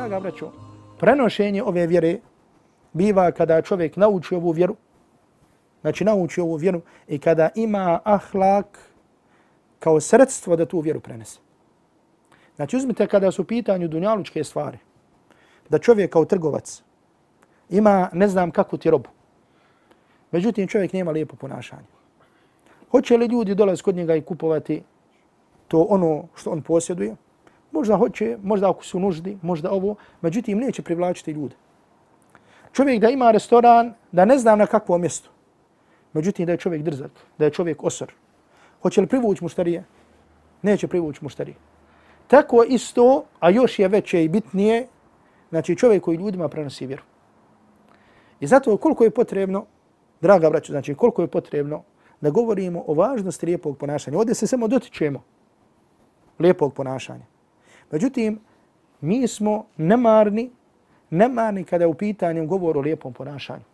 draga braćo, prenošenje ove vjere biva kada čovjek nauči ovu vjeru, znači nauči ovu vjeru i kada ima ahlak kao sredstvo da tu vjeru prenese. Znači uzmite kada su u pitanju dunjalučke stvari, da čovjek kao trgovac ima ne znam kakvu ti robu, međutim čovjek nema lijepo ponašanje. Hoće li ljudi dolaz kod njega i kupovati to ono što on posjeduje? Možda hoće, možda ako su nuždi, možda ovo, međutim neće privlačiti ljude. Čovjek da ima restoran, da ne znam na kakvo mjesto, međutim da je čovjek drzak, da je čovjek osor. Hoće li privući muštarije? Neće privući muštarije. Tako isto, a još je veće i bitnije, znači čovjek koji ljudima prenosi vjeru. I zato koliko je potrebno, draga braćo, znači koliko je potrebno da govorimo o važnosti lijepog ponašanja. Ovdje se samo dotičemo lijepog ponašanja. Međutim, mi smo nemarni, nemarni kada je u pitanju govor o lijepom ponašanju.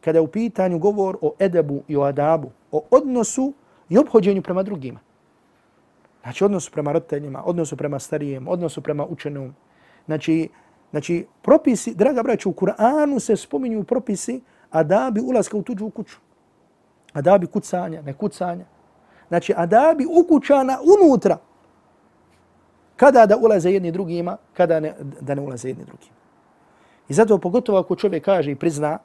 Kada je u pitanju govor o edebu i o adabu, o odnosu i obhođenju prema drugima. Znači, odnosu prema roditeljima, odnosu prema starijem, odnosu prema učenom. Znači, znači propisi, draga braća, u Kur'anu se spominju propisi adabi ulaska u tuđu kuću. Adabi kucanja, ne kucanja. Znači, adabi ukućana unutra. Kada da ulaze jedni drugima, kada ne, da ne ulaze jedni drugima. I zato pogotovo ako čovjek kaže i prizna,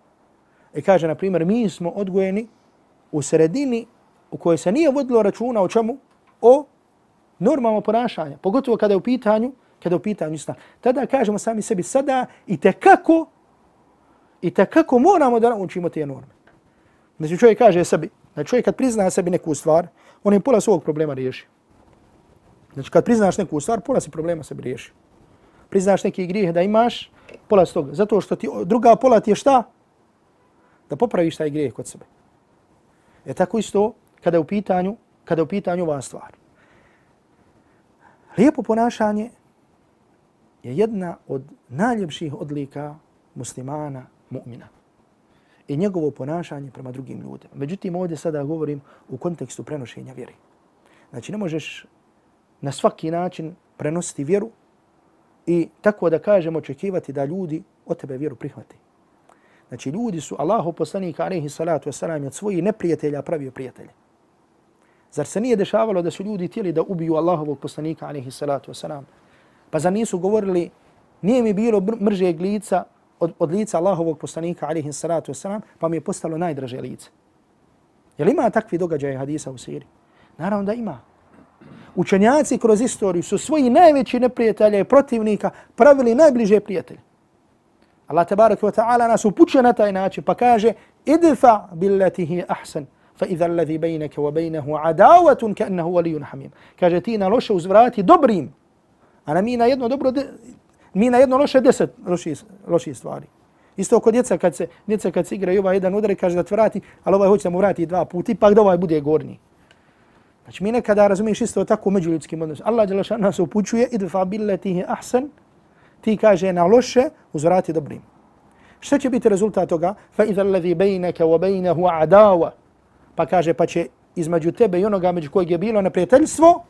i kaže, na primjer, mi smo odgojeni u sredini u kojoj se nije vodilo računa o čemu? O normalno ponašanja, Pogotovo kada je u pitanju, kada je u pitanju islam. Tada kažemo sami sebi sada i te kako, i te kako moramo da naučimo te norme. Znači čovjek kaže sebi, znači čovjek kad prizna sebi neku stvar, on je pola svog problema riješio. Znači kad priznaš neku stvar, pola si problema se riješi. Priznaš neki grijeh da imaš, pola si toga. Zato što ti druga pola ti je šta? Da popraviš taj grijeh kod sebe. Je tako isto kada je u pitanju, kada je u pitanju ova stvar. Lijepo ponašanje je jedna od najljepših odlika muslimana, mu'mina. I njegovo ponašanje prema drugim ljudima. Međutim, ovdje sada govorim u kontekstu prenošenja vjeri. Znači, ne možeš na svaki način prenositi vjeru i tako da kažemo očekivati da ljudi od tebe vjeru prihvati. Znači ljudi su Allahu poslanika alaihi salatu wasalam od svojih neprijatelja pravio prijatelje. Zar se nije dešavalo da su ljudi htjeli da ubiju Allahovog poslanika alaihi salatu wasalam? Pa zar nisu govorili nije mi bilo mržeg lica od, od lica Allahovog poslanika alaihi salatu wasalam pa mi je postalo najdraže lice. Jel ima takvi događaje hadisa u siri? Naravno da ima učenjaci kroz istoriju su svoji najveći neprijatelje i protivnika pravili najbliže prijatelje. Allah tabaraka wa ta'ala nas upućuje na taj način pa kaže idfa billati hi ahsan fa idha alladhi baynaka wa baynahu adawatun ka'annahu waliyyun hamim. Kaže ti na loše uzvrati dobrim, a na mi na jedno dobro de, mi na jedno loše deset loši, loši stvari. Isto kod djeca kad se djeca kad se igraju ovaj jedan udar kaže da tvrati, ali ovaj hoće da mu vrati dva puta, ipak da ovaj bude gornji. Znači mi nekada razumiješ isto tako u međuljudskim odnosima. Allah je lašan nas upućuje idfa billetihi ahsan, ti kaže na loše, uzvrati dobrim. Šta će biti rezultat toga? Fa idha alladhi bejneke wa bejnehu adawa. Pa kaže, pa će između tebe i onoga među kojeg je bilo neprijateljstvo,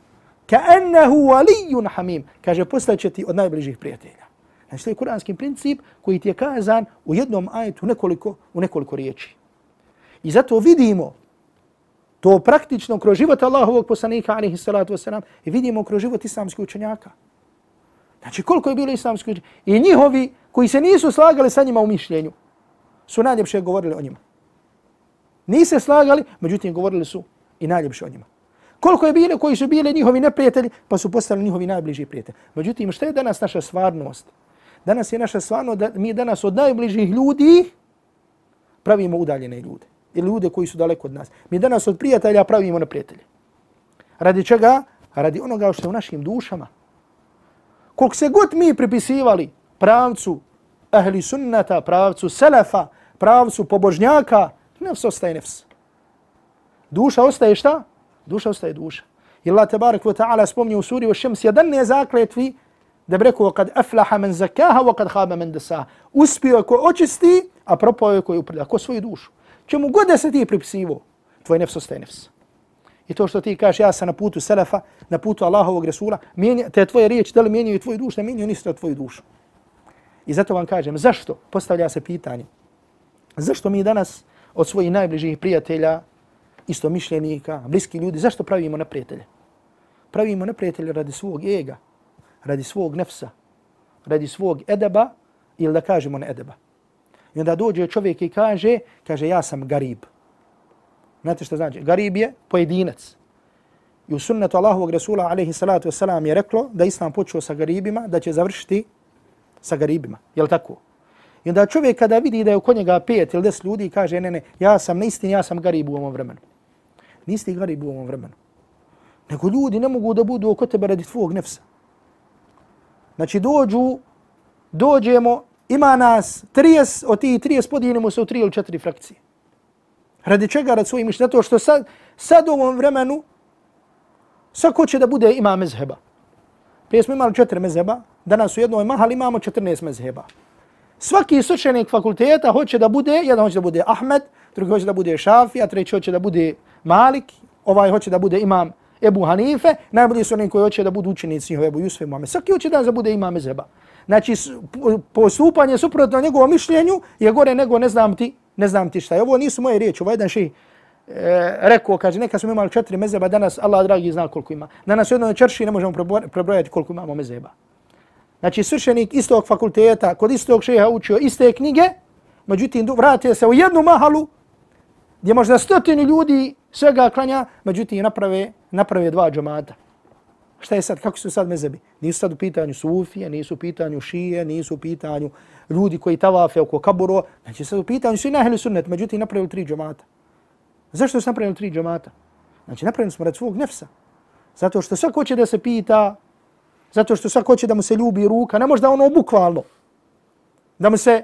ka ennehu walijun hamim. Kaže, postaće ti od najbližih prijatelja. Znači, to je kuranski princip koji ti je kazan u jednom ajetu nekoliko, u nekoliko riječi. I zato vidimo to praktično kroz život Allahovog poslanika, alihi salatu wasalam, i vidimo kroz život islamskih učenjaka. Znači, koliko je bilo islamskih učenjaka. I njihovi koji se nisu slagali sa njima u mišljenju, su najljepše govorili o njima. Nise slagali, međutim, govorili su i najljepše o njima. Koliko je bilo koji su bili njihovi neprijatelji, pa su postali njihovi najbliži prijatelji. Međutim, šta je danas naša stvarnost? Danas je naša stvarnost da mi danas od najbližih ljudi pravimo udaljene ljude ili ljude koji su daleko od nas. Mi danas od prijatelja pravimo na prijatelje. Radi čega? Radi onoga što je u našim dušama. Koliko se god mi pripisivali pravcu ahli sunnata, pravcu selefa, pravcu pobožnjaka, nefs ostaje nefs. Duša ostaje šta? Duša ostaje duša. I Allah tabarak wa ta'ala spomnio u suri o šems jedan ne zakletvi da bi rekao kad aflaha men zakaha wa kad haba men desaha. Uspio je ko očisti, a propao je ko je uprlja, Ko svoju dušu čemu god da se ti pripisivo, tvoj nefs ostaje nefs. I to što ti kažeš, ja sam na putu Selefa, na putu Allahovog Resula, mijenja, te tvoje riječi, da li mijenjaju tvoju dušu, ne mijenjaju ništa tvoju dušu. I zato vam kažem, zašto? Postavlja se pitanje. Zašto mi danas od svojih najbližih prijatelja, isto mišljenika, bliski ljudi, zašto pravimo neprijatelje? Pravimo neprijatelje radi svog ega, radi svog nefsa, radi svog edeba ili da kažemo ne edeba. I onda dođe čovjek i kaže, kaže ja sam garib. Znate što znači? Garib je pojedinac. I u sunnetu Allahovog Resula alaihi salatu wasalam je reklo da Islam počeo sa garibima, da će završiti sa garibima. Je li tako? I onda čovjek kada vidi da je oko njega pet ili deset ljudi kaže ne, ne, ja sam na istini, ja sam garib u ovom vremenu. Nisi garib u ovom vremenu. Nego ljudi ne mogu da budu oko tebe radi tvojeg nefsa. Znači dođu, dođemo, ima nas 30, od tih 30 podijelimo se u tri ili četiri frakcije. Radi čega radi svojim mišljenja? Zato što sad, sad u ovom vremenu svako će da bude ima mezheba. Prije smo imali četiri mezheba, danas u jednoj mahali imamo 14 mezheba. Svaki sučenik fakulteta hoće da bude, jedan hoće da bude Ahmed, drugi hoće da bude Šafi, a treći hoće da bude Malik, ovaj hoće da bude imam Ebu Hanife, najbolji su oni koji hoće da budu učenici Ebu Jusuf Muhammed. Svaki hoće da bude imam mezheba. Znači, postupanje suprotno njegovom mišljenju je gore nego ne znam ti, ne znam ti šta. Ovo nisu moje riječi, ovo jedan ših e, rekao, kaže, neka smo imali četiri mezeba, danas Allah dragi zna koliko ima. Danas u jednoj čerši ne možemo prebrojati koliko imamo mezeba. Znači, svršenik istog fakulteta, kod istog šeha učio iste knjige, međutim, vrate se u jednu mahalu, gdje možda stotini ljudi svega klanja, međutim, naprave, naprave dva džomata. Šta je sad, kako su sad mezebi? Nisu sad u pitanju sufije, nisu u pitanju šije, nisu u pitanju ljudi koji tavafe oko kaburo, znači sad u pitanju su i nahili sunnet, međutim, napravili tri džamata. Zašto su napravili tri džomata? Znači, napravili smo rad svog nefsa. Zato što svako hoće da se pita, zato što svako hoće da mu se ljubi ruka, ne možda ono bukvalno, da mu se,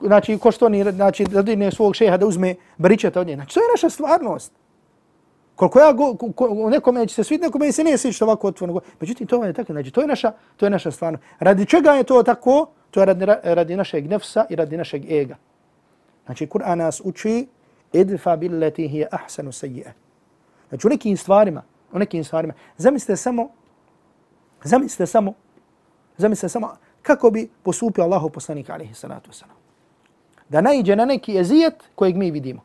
znači, ko što ni, znači, da dine svog šeha da uzme baričeta od nje. Znači, to je naša stvarnost. Koliko ja go, ko, ko, nekome će se sviti, nekome se nije sviđa ovako otvoreno. Međutim, to je tako, znači, to je naša, to je naša stvarno. Radi čega je to tako? To je radi, radi našeg nefsa i radi našeg ega. Znači, Kur'an nas uči idfa billati hi ahsanu sayyi'a. Znači u nekim stvarima, u nekim stvarima, zamislite samo, zamislite samo, zamislite samo kako bi postupio Allahu poslanik alejhi salatu vesselam. Da naiđe na neki ezijet kojeg mi vidimo.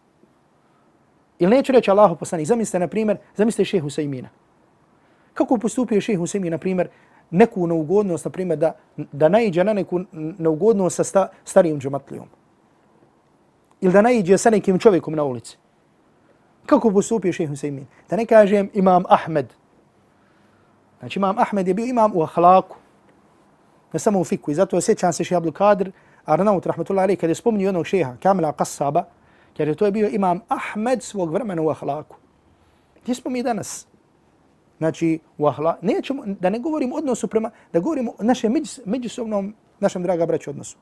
Ili neću reći Allahu poslanik, zamislite na primjer, zamislite šehu Sejmina. Kako postupio šehu Sajmina, na primjer, neku neugodnost, na primjer, da, da naiđe na neku neugodnost sa sta, starijim džematlijom ili da naiđe sa nekim čovjekom na ulici. Kako postupio šehu Husaymin? Da ne kažem imam Ahmed. Znači imam Ahmed je bio imam u ahlaku. Ne samo u fiku. I zato sjećam se šehr Abdul Kadir, Arnaut, rahmatullahi alaih, kada je spominio jednog šeha, Kamila Qassaba, jer je to je bio imam Ahmed svog vremena u ahlaku. Gdje smo mi danas? Znači, u ahlaku. Nećemo, da ne govorim odnosu prema, da govorimo o našem međusobnom, našem draga braću odnosu.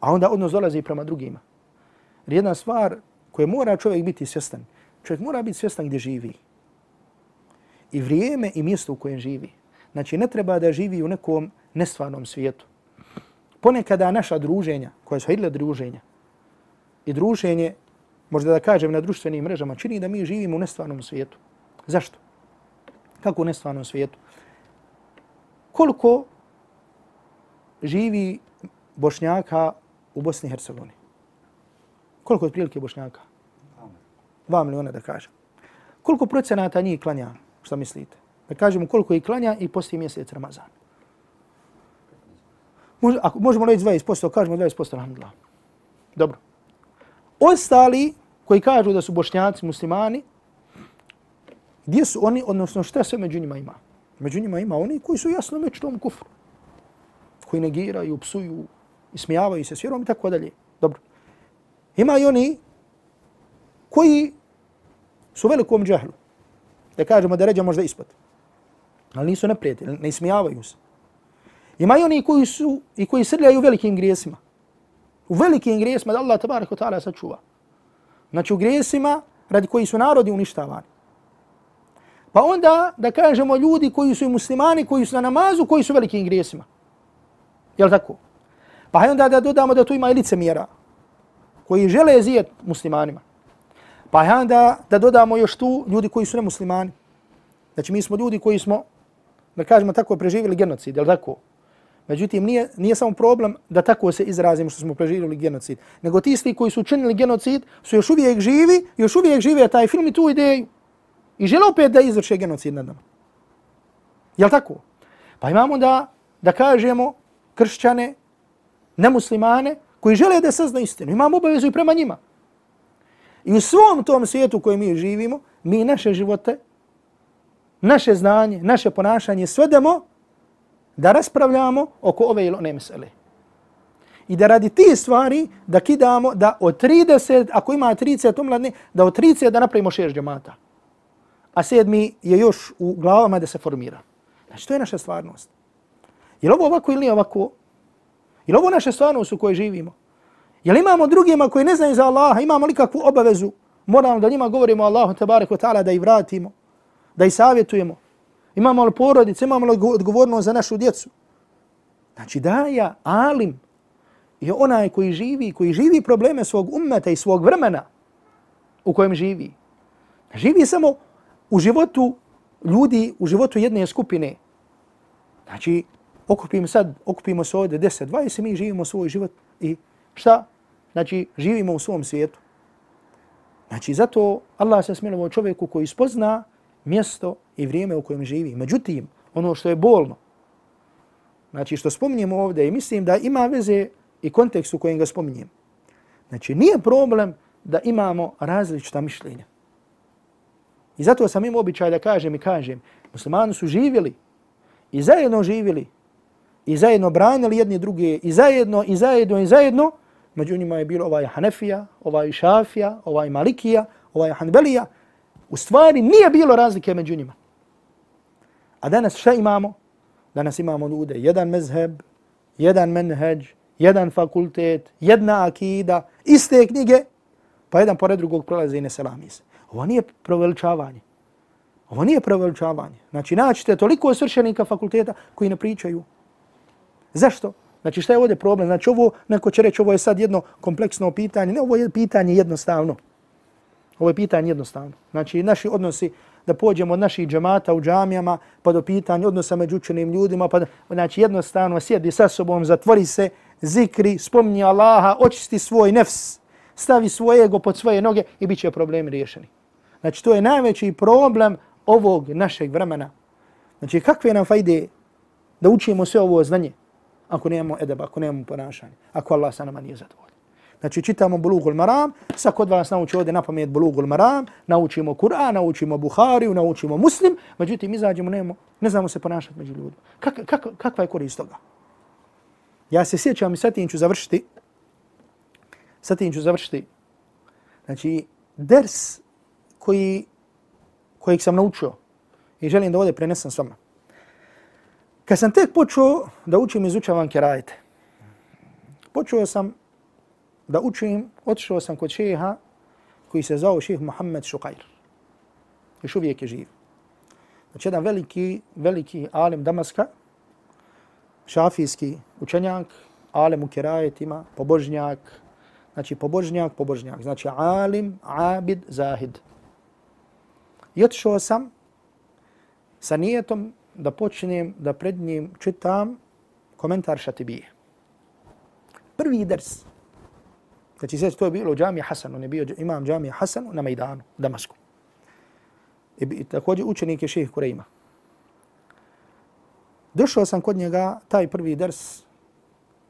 A onda odnos dolazi prema drugima jedna stvar koja mora čovjek biti svjestan. Čovjek mora biti svjestan gdje živi. I vrijeme i mjesto u kojem živi. Znači, ne treba da živi u nekom nestvarnom svijetu. Ponekada naša druženja, koja su hajde druženja, i druženje, možda da kažem na društvenim mrežama, čini da mi živimo u nestvarnom svijetu. Zašto? Kako u nestvarnom svijetu? Koliko živi bošnjaka u Bosni i Hercegovini? Koliko je prilike bošnjaka? Dva miliona da kažem. Koliko procenata njih klanja? Šta mislite? Da kažemo koliko ih klanja i posti mjesec Ramazan. Možemo reći 20%, kažemo 20%, alhamdulillah. Dobro. Ostali koji kažu da su bošnjaci muslimani, gdje su oni, odnosno šta sve među njima ima? Među njima ima oni koji su jasno među tom kufru. Koji negiraju, psuju, ismijavaju se s vjerom i tako dalje. Dobro. Ima i oni koji su velikom džahlu. Da kažemo da ređa možda ispod. Ali nisu neprijatelji, ne ismijavaju se. Ima i oni koji su i koji srljaju velikim grijesima. U velikim grijesima da Allah tabarak wa ta'ala sačuva. Znači u grijesima radi koji su narodi uništavani. Pa onda da kažemo ljudi koji su i muslimani, koji su na namazu, koji su velikim grijesima. Jel tako? Pa onda da dodamo da tu ima i lice mjera koji žele zijet muslimanima. Pa hajde onda da dodamo još tu ljudi koji su nemuslimani. Znači mi smo ljudi koji smo, da kažemo tako, preživjeli genocid, jel tako? Međutim, nije, nije samo problem da tako se izrazimo što smo preživjeli genocid, nego ti isti koji su učinili genocid su još uvijek živi, još uvijek žive taj film i tu ideju. I žele opet da izvrše genocid nad nama. Jel tako? Pa imamo da, da kažemo kršćane, nemuslimane, koji žele da sazna istinu. Imamo obavezu i prema njima. I u svom tom svijetu u kojem mi živimo, mi naše živote, naše znanje, naše ponašanje svedemo da raspravljamo oko ove ili one mesele. I da radi ti stvari da kidamo da od 30, ako ima 30 omladne, da od 30 da napravimo šest džemata. A sedmi je još u glavama da se formira. Znači, to je naša stvarnost. Je li ovo ovako ili nije ovako? Je li ovo naša stvarnost u kojoj živimo? Je li imamo drugima koji ne znaju za Allaha, imamo li kakvu obavezu? Moramo da njima govorimo Allahu tabarek wa ta'ala da ih vratimo, da ih savjetujemo. Imamo li porodice, imamo li odgovornost za našu djecu? Znači da ja, alim, je onaj koji živi, koji živi probleme svog ummeta i svog vremena u kojem živi. Živi samo u životu ljudi, u životu jedne skupine. Znači, okupimo sad, okupimo se ovdje 10, 20, mi živimo svoj život i šta? Znači, živimo u svom svijetu. Znači, zato Allah se smilovao čovjeku koji spozna mjesto i vrijeme u kojem živi. Međutim, ono što je bolno, znači što spominjemo ovdje i mislim da ima veze i kontekst u kojem ga spominjem. Znači, nije problem da imamo različita mišljenja. I zato sam im običaj da kažem i kažem, muslimani su živjeli i zajedno živjeli i zajedno branili jedni druge i zajedno i zajedno i zajedno, među njima je bilo ovaj Hanefija, ovaj Šafija, ovaj Malikija, ovaj Hanbelija, u stvari nije bilo razlike među njima. A danas šta imamo? Danas imamo ljude, jedan mezheb, jedan menheđ, jedan fakultet, jedna akida, iste knjige, pa jedan pored drugog prolaze i ne selami se. Ovo nije proveličavanje. Ovo nije proveličavanje. Znači, naćite toliko svršenika fakulteta koji ne pričaju. Zašto? Znači, šta je ovdje problem? Znači, ovo, neko će reći, ovo je sad jedno kompleksno pitanje. Ne, ovo je pitanje jednostavno. Ovo je pitanje jednostavno. Znači, naši odnosi da pođemo od naših džemata u džamijama, pa do pitanja odnosa među učenim ljudima, pa da, znači, jednostavno sjedi sa sobom, zatvori se, zikri, spomni Allaha, očisti svoj nefs, stavi svoj ego pod svoje noge i bit će problemi riješeni. Znači, to je najveći problem ovog našeg vremena. Znači, kakve nam fajde da učimo sve ovo znanje ako nemamo edeba, ako nemamo ponašanje, ako Allah sa nama nije zadovoljan. Znači čitamo Bulugul Maram, sa kod vas nauči ovdje na pamet Bulugul Maram, naučimo Kur'an, naučimo Buhariju, naučimo Muslim, međutim izađemo, nemo, ne znamo se ponašati među ljudima. Kak, kak, kakva je korist toga? Ja se sjećam i sad ću završiti, sad ću završiti, znači ders koji, kojeg sam naučio i želim da ovdje prenesem s vama. Kad sam tek počeo da učim izučavam kerajete, počeo sam da učim, otišao sam kod šeha koji se zvao šeh Muhammed Šukajr. Još uvijek je živ. Znači jedan veliki, veliki alim Damaska, šafijski učenjak, alim u kerajetima, pobožnjak, znači pobožnjak, pobožnjak, znači alim, abid, zahid. I otišao sam sa nijetom da počnem da pred njim čitam komentar Šatibije. Prvi ders. Znači, sve to je bilo u džami Hasanu, on je bio imam džami Hasanu na Majdanu, Damasku. I, i također učenik je šeheh Kurejma. Došao sam kod njega, taj prvi ders,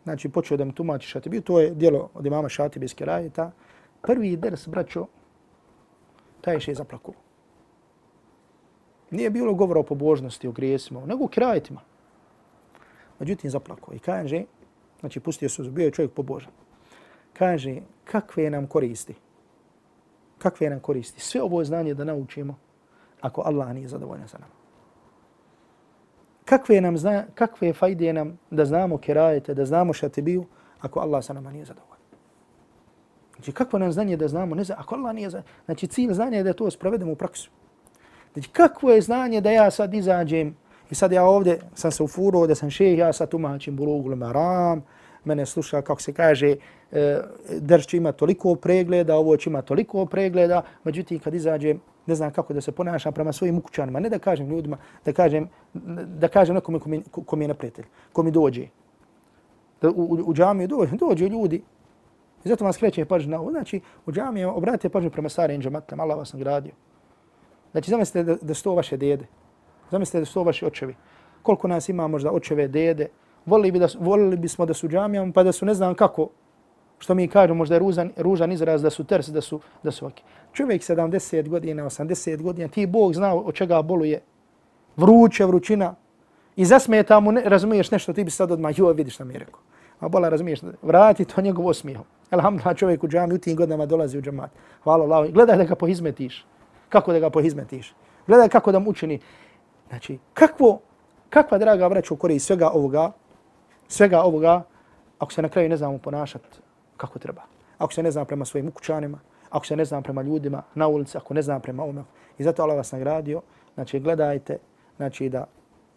znači počeo da mi tumači Šatibi, to je dijelo od imama Šatibijske rajeta. Prvi ders, braćo, taj je zaplakuo. zaplakao. Nije bilo govora o pobožnosti, o grijesima, nego o krajetima. Međutim, zaplako. I kaže, znači pustio se, bio je čovjek pobožan. Kaže, kakve nam koristi? Kakve nam koristi? Sve ovo znanje da naučimo ako Allah nije zadovoljan sa nama. Kakve nam zna, kakve fajde nam da znamo kirajete, da znamo šatibiju ako Allah sa nama nije zadovoljan? Znači, kakvo nam znanje da znamo, ne znam, ako Allah nije zadovoljan? Znači, cilj znanja je da to sprovedemo u praksu. Znači, kakvo je znanje da ja sad izađem i sad ja ovdje sam se ufuruo da sam šeh, ja sad tumačim bulugul maram, mene sluša, kako se kaže, e, drž će ima toliko pregleda, ovo će ima toliko pregleda, međutim, kad izađem, ne znam kako da se ponašam prema svojim ukućanima, ne da kažem ljudima, da kažem, da kažem nekome ko mi, ko mi je neprijatelj, ko mi dođe, da u, u, u džamiju dođe, dođe ljudi. I zato vam skreće pažnju na ovo. Znači, u džamiju obratite pažnju prema starim džamatlama, Allah vas nagradio. Znači, zamislite da, da su to vaše dede. Zamislite da su to vaši očevi. Koliko nas ima možda očeve, dede. Volili, bi da, volili bismo da su džamijama, pa da su ne znam kako, što mi kažu, možda je ružan, ružan izraz da su ters, da su, da su ok. Čovjek 70 godina, 80 godina, ti Bog zna od čega boluje. Vruće, vrućina. I zasmeta mu, ne, razumiješ nešto, ti bi sad odmah, joj, vidiš šta mi je rekao. A bola, razumiješ, vrati to njegov osmijehom. Alhamdulillah, čovjek u džami u tim godinama dolazi u džamat. Hvala Allah. Gledaj da ga pohizmetiš. Kako da ga pohizmetiš. Gledaj kako da mu učini. Znači, kakvo, kakva draga vraća u svega ovoga, svega ovoga, ako se na kraju ne znamo ponašati kako treba. Ako se ne zna prema svojim ukućanima, ako se ne zna prema ljudima na ulici, ako ne zna prema ovome. I zato Allah vas nagradio. Znači, gledajte, znači da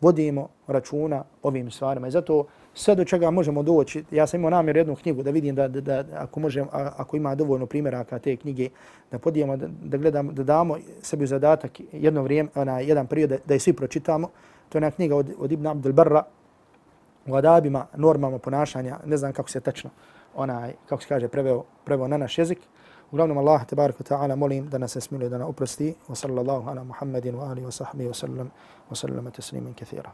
vodimo računa ovim stvarima. I zato sve do čega možemo doći, ja sam imao namjer jednu knjigu da vidim da, da, da ako, možem, a, ako ima dovoljno primjeraka te knjige, da podijemo, da, da gledamo, da damo sebi zadatak jedno vrijeme, ona, jedan period da, da je svi pročitamo. To je jedna knjiga od, od Ibn Abdul Barra u adabima, normama ponašanja, ne znam kako se tačno, onaj, kako se kaže, preveo, preveo na naš jezik. Uglavnom Allah te ta'ala molim da nas se smiluje da nas oprosti. Wa sallallahu ala Muhammedin wa alihi wa sahbihi wa sallam wa sallam tasliman kathira.